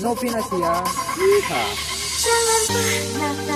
Novinasia. Yeehaw. Jangan pernah